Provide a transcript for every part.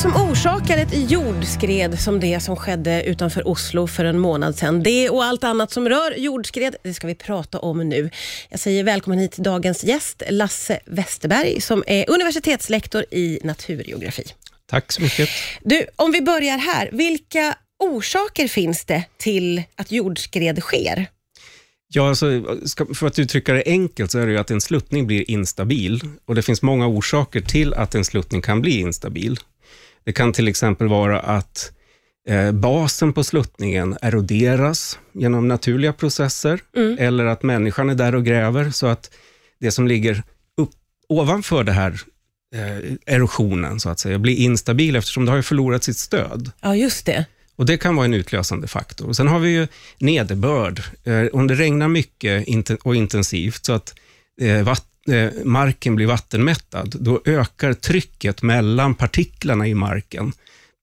som orsakar ett jordskred som det som skedde utanför Oslo för en månad sedan. Det och allt annat som rör jordskred, det ska vi prata om nu. Jag säger välkommen hit till dagens gäst, Lasse Westerberg, som är universitetslektor i naturgeografi. Tack så mycket. Du, om vi börjar här. Vilka orsaker finns det till att jordskred sker? Ja, alltså, för att uttrycka det enkelt så är det ju att en sluttning blir instabil och det finns många orsaker till att en sluttning kan bli instabil. Det kan till exempel vara att eh, basen på sluttningen eroderas genom naturliga processer mm. eller att människan är där och gräver så att det som ligger upp, ovanför det här eh, erosionen så att säga blir instabil eftersom det har förlorat sitt stöd. Ja, just det. Och Det kan vara en utlösande faktor. Sen har vi ju nederbörd. Eh, om det regnar mycket och intensivt så att eh, eh, marken blir vattenmättad, då ökar trycket mellan partiklarna i marken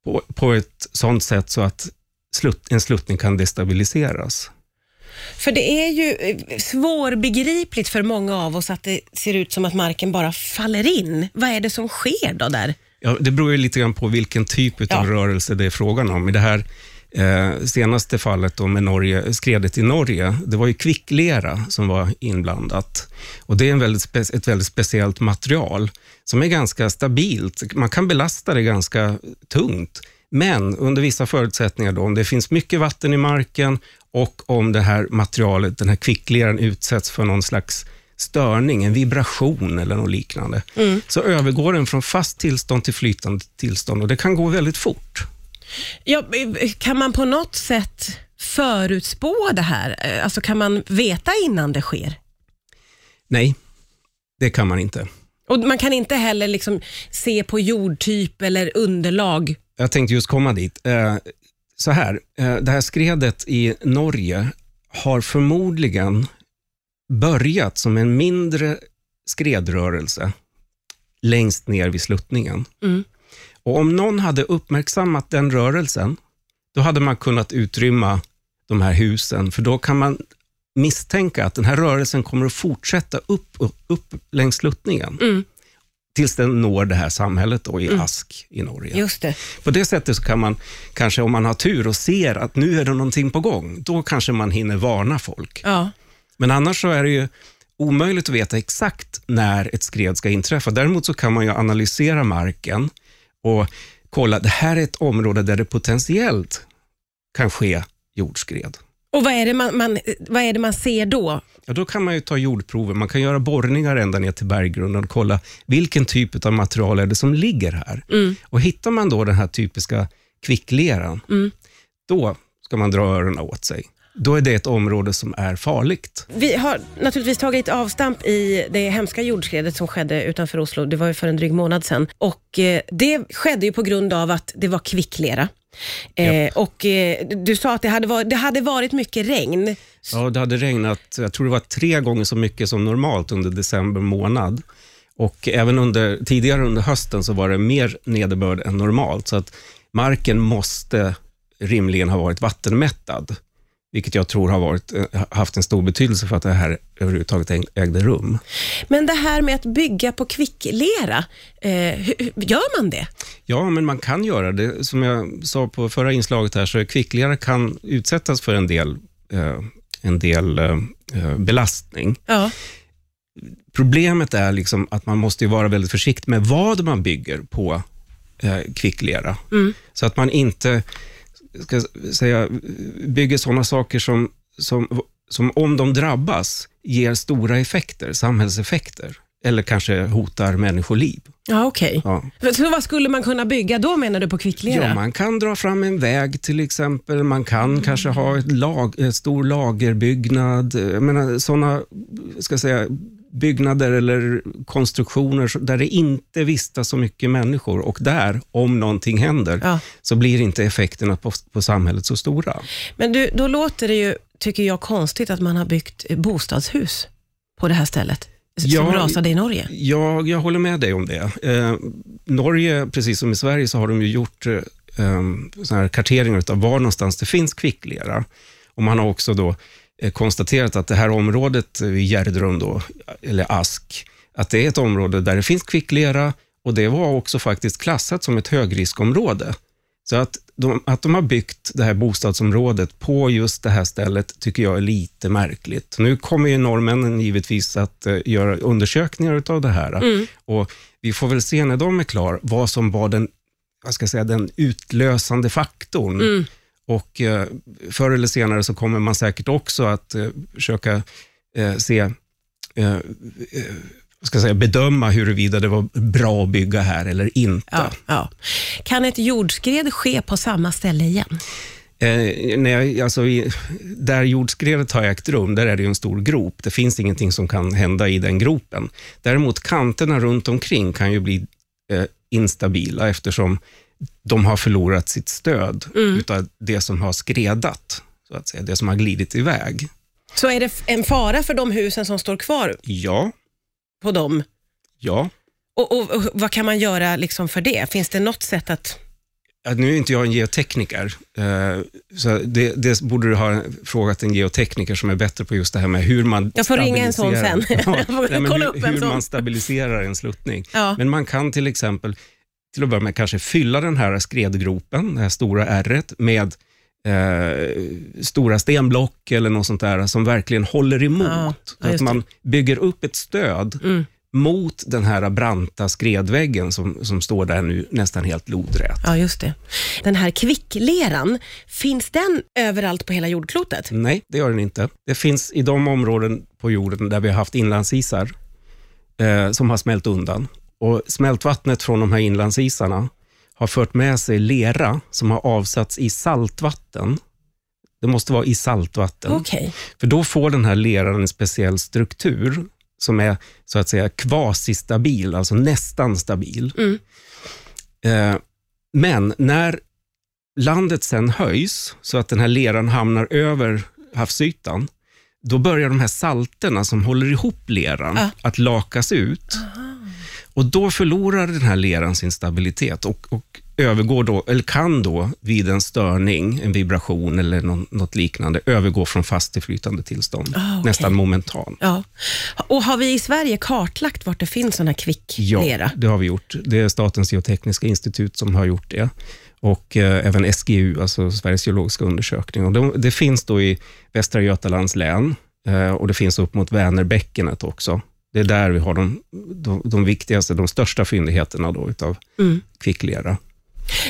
på, på ett sådant sätt så att en sluttning kan destabiliseras. För det är ju svårbegripligt för många av oss att det ser ut som att marken bara faller in. Vad är det som sker då där? Ja, det beror ju lite grann på vilken typ av ja. rörelse det är frågan om. I det här eh, senaste fallet då med Norge, skredet i Norge, det var ju kvicklera som var inblandat. Och Det är en väldigt ett väldigt speciellt material som är ganska stabilt. Man kan belasta det ganska tungt, men under vissa förutsättningar, då, om det finns mycket vatten i marken och om det här materialet, den här kvickleran utsätts för någon slags störning, en vibration eller något liknande, mm. så övergår den från fast tillstånd till flytande tillstånd och det kan gå väldigt fort. Ja, kan man på något sätt förutspå det här? Alltså kan man veta innan det sker? Nej, det kan man inte. Och Man kan inte heller liksom se på jordtyp eller underlag? Jag tänkte just komma dit. Eh, så här, eh, det här skredet i Norge har förmodligen börjat som en mindre skredrörelse längst ner vid sluttningen. Mm. Och Om någon hade uppmärksammat den rörelsen, då hade man kunnat utrymma de här husen, för då kan man misstänka att den här rörelsen kommer att fortsätta upp, upp, upp längs sluttningen. Mm. tills den når det här samhället då, i mm. Ask i Norge. Just det. På det sättet så kan man, kanske om man har tur och ser att nu är det någonting på gång, då kanske man hinner varna folk. Ja. Men annars så är det ju omöjligt att veta exakt när ett skred ska inträffa. Däremot så kan man ju analysera marken och kolla, det här är ett område där det potentiellt kan ske jordskred. Och vad är det man, man, vad är det man ser då? Ja, då kan man ju ta jordprover. Man kan göra borrningar ända ner till berggrunden och kolla vilken typ av material är det som ligger här. Mm. Och Hittar man då den här typiska kvickleran, mm. då ska man dra öronen åt sig då är det ett område som är farligt. Vi har naturligtvis tagit avstamp i det hemska jordskredet som skedde utanför Oslo. Det var ju för en dryg månad sedan. Och eh, det skedde ju på grund av att det var kvicklera. Eh, och eh, Du sa att det hade, varit, det hade varit mycket regn. Ja, det hade regnat, jag tror det var tre gånger så mycket som normalt under december månad. Och även under, tidigare under hösten så var det mer nederbörd än normalt, så att marken måste rimligen ha varit vattenmättad vilket jag tror har varit, eh, haft en stor betydelse för att det här överhuvudtaget ägde rum. Men det här med att bygga på kvicklera, eh, gör man det? Ja, men man kan göra det. Som jag sa på förra inslaget här, så kvicklera kan utsättas för en del, eh, en del eh, eh belastning. Ja. Problemet är liksom att man måste vara väldigt försiktig med vad man bygger på eh, kvicklera, mm. så att man inte ska säga, bygger sådana saker som, som, som om de drabbas ger stora effekter, samhällseffekter eller kanske hotar människoliv. Ja, okej. Okay. Ja. Så vad skulle man kunna bygga då menar du på kvicklera? Ja, man kan dra fram en väg till exempel. Man kan mm. kanske ha ett lag, en stor lagerbyggnad. Jag menar, sådana ska säga, byggnader eller konstruktioner där det inte vistas så mycket människor och där, om någonting händer, ja. så blir inte effekterna på, på samhället så stora. Men du, då låter det ju, tycker jag, konstigt att man har byggt bostadshus på det här stället som ja, rasade i Norge. Ja, jag håller med dig om det. Eh, Norge, precis som i Sverige, så har de ju gjort eh, såna här karteringar av var någonstans det finns kvicklera. Och man har också då konstaterat att det här området vid Gärdrum, då, eller Ask, att det är ett område där det finns kvicklera och det var också faktiskt klassat som ett högriskområde. Så att de, att de har byggt det här bostadsområdet på just det här stället tycker jag är lite märkligt. Nu kommer ju norrmännen givetvis att uh, göra undersökningar av det här mm. och vi får väl se när de är klara vad som var den, vad ska jag säga, den utlösande faktorn. Mm. Och uh, Förr eller senare så kommer man säkert också att uh, försöka se ska säga, bedöma huruvida det var bra att bygga här eller inte. Ja, ja. Kan ett jordskred ske på samma ställe igen? Eh, nej, alltså, där jordskredet har ägt rum, där är det en stor grop. Det finns ingenting som kan hända i den gropen. Däremot kanterna runt omkring kan ju bli eh, instabila eftersom de har förlorat sitt stöd mm. utav det som har skredat, så att säga, det som har glidit iväg. Så är det en fara för de husen som står kvar? Ja, på dem? Ja. Och, och, och Vad kan man göra liksom för det? Finns det något sätt att... Ja, nu är inte jag en geotekniker, eh, så det, det, borde du ha frågat en geotekniker som är bättre på just det här med hur man Jag får ringa en sån sen. Ja, nej, hur, hur man stabiliserar en sluttning. Ja. Men man kan till exempel, till att börja med, kanske fylla den här skredgropen, det här stora ärret, med eh, stora stenblock eller något sånt där som verkligen håller emot. Ja, så att man bygger upp ett stöd mm. mot den här branta skredväggen som, som står där nu nästan helt lodrät. Ja, just det. Den här kvickleran, finns den överallt på hela jordklotet? Nej, det gör den inte. Det finns i de områden på jorden där vi har haft inlandsisar eh, som har smält undan. Och Smältvattnet från de här inlandsisarna har fört med sig lera som har avsatts i saltvatten. Det måste vara i saltvatten. Okay. För då får den här leran en speciell struktur som är så att säga kvasistabil, alltså nästan stabil. Mm. Eh, men när landet sen höjs så att den här leran hamnar över havsytan, då börjar de här salterna som håller ihop leran ah. att lakas ut. Aha. Och Då förlorar den här leran sin stabilitet och, och övergår då, eller kan då vid en störning, en vibration eller någon, något liknande, övergå från fast till flytande tillstånd. Oh, okay. Nästan momentant. Ja. Och Har vi i Sverige kartlagt vart det finns här kvicklera? Ja, det har vi gjort. Det är Statens geotekniska institut som har gjort det och eh, även SGU, alltså Sveriges geologiska undersökning. Och de, det finns då i Västra Götalands län eh, och det finns upp mot Vänerbäckenet också. Det är där vi har de, de, de viktigaste, de största fyndigheterna då utav mm. kvicklera.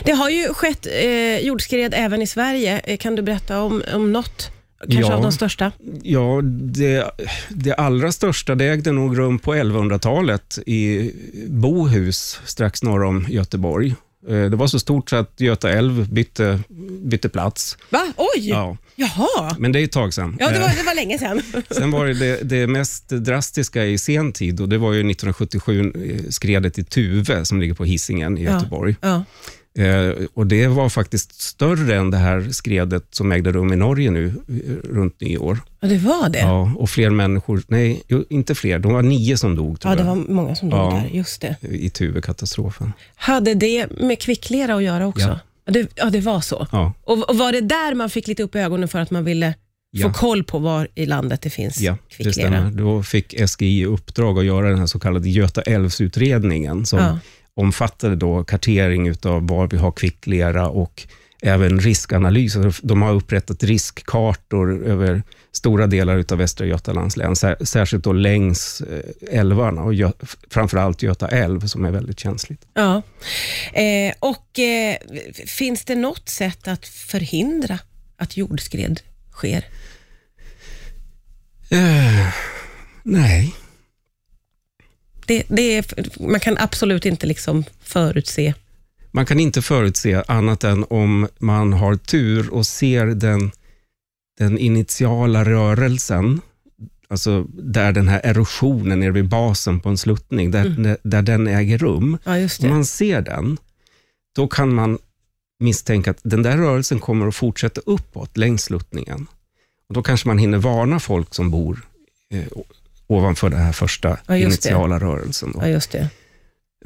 Det har ju skett eh, jordskred även i Sverige. Eh, kan du berätta om, om något? Kanske ja, av de största? Ja, det, det allra största det ägde nog rum på 1100-talet i Bohus, strax norr om Göteborg. Eh, det var så stort så att Göta älv bytte, bytte plats. Va? Oj! Ja. Jaha. Men det är ett tag sedan. Ja, det var, det var länge sedan. Sen var det, det, det mest drastiska i sen tid och det var ju 1977 eh, skredet i Tuve som ligger på Hisingen i Göteborg. Ja. Ja. Eh, och Det var faktiskt större än det här skredet som ägde rum i Norge nu eh, runt nyår. Ja, det var det? Ja, och fler människor, nej, inte fler, de var nio som dog. Ja, det var många som dog ja, där, just det. I Tuve-katastrofen. Hade det med kvicklera att göra också? Ja. Det, ja, det var så. Ja. Och, och, var det där man fick lite upp ögonen för att man ville få koll på var i landet det finns ja, kvicklera? Det stämmer. Då fick SGI uppdrag att göra den här så kallade Göta älvsutredningen som ja omfattade då kartering av var vi har kvicklera och även riskanalys. De har upprättat riskkartor över stora delar av Västra Götalands län, särskilt då längs eh, älvarna och framförallt Göta älv som är väldigt känsligt. Ja. Eh, och eh, Finns det något sätt att förhindra att jordskred sker? Eh, nej. Det, det är, man kan absolut inte liksom förutse. Man kan inte förutse annat än om man har tur och ser den, den initiala rörelsen, alltså där den här erosionen nere vid basen på en sluttning, där, mm. där den äger rum. Ja, Om man ser den, då kan man misstänka att den där rörelsen kommer att fortsätta uppåt längs sluttningen. Och då kanske man hinner varna folk som bor eh, ovanför den här första ja, initiala rörelsen. Då. Ja, just det.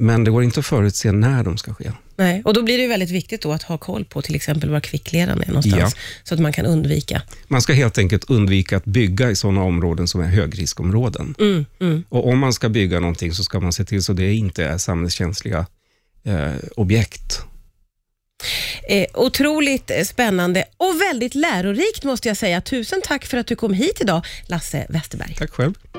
Men det går inte att förutse när de ska ske. Nej, och då blir det väldigt viktigt då att ha koll på till exempel var kvickleran är någonstans, så att man kan undvika. Man ska helt enkelt undvika att bygga i sådana områden som är högriskområden. Mm, mm. Och om man ska bygga någonting så ska man se till så det inte är samhällskänsliga eh, objekt. Eh, otroligt eh, spännande och väldigt lärorikt måste jag säga. Tusen tack för att du kom hit idag, Lasse Westerberg. Tack själv.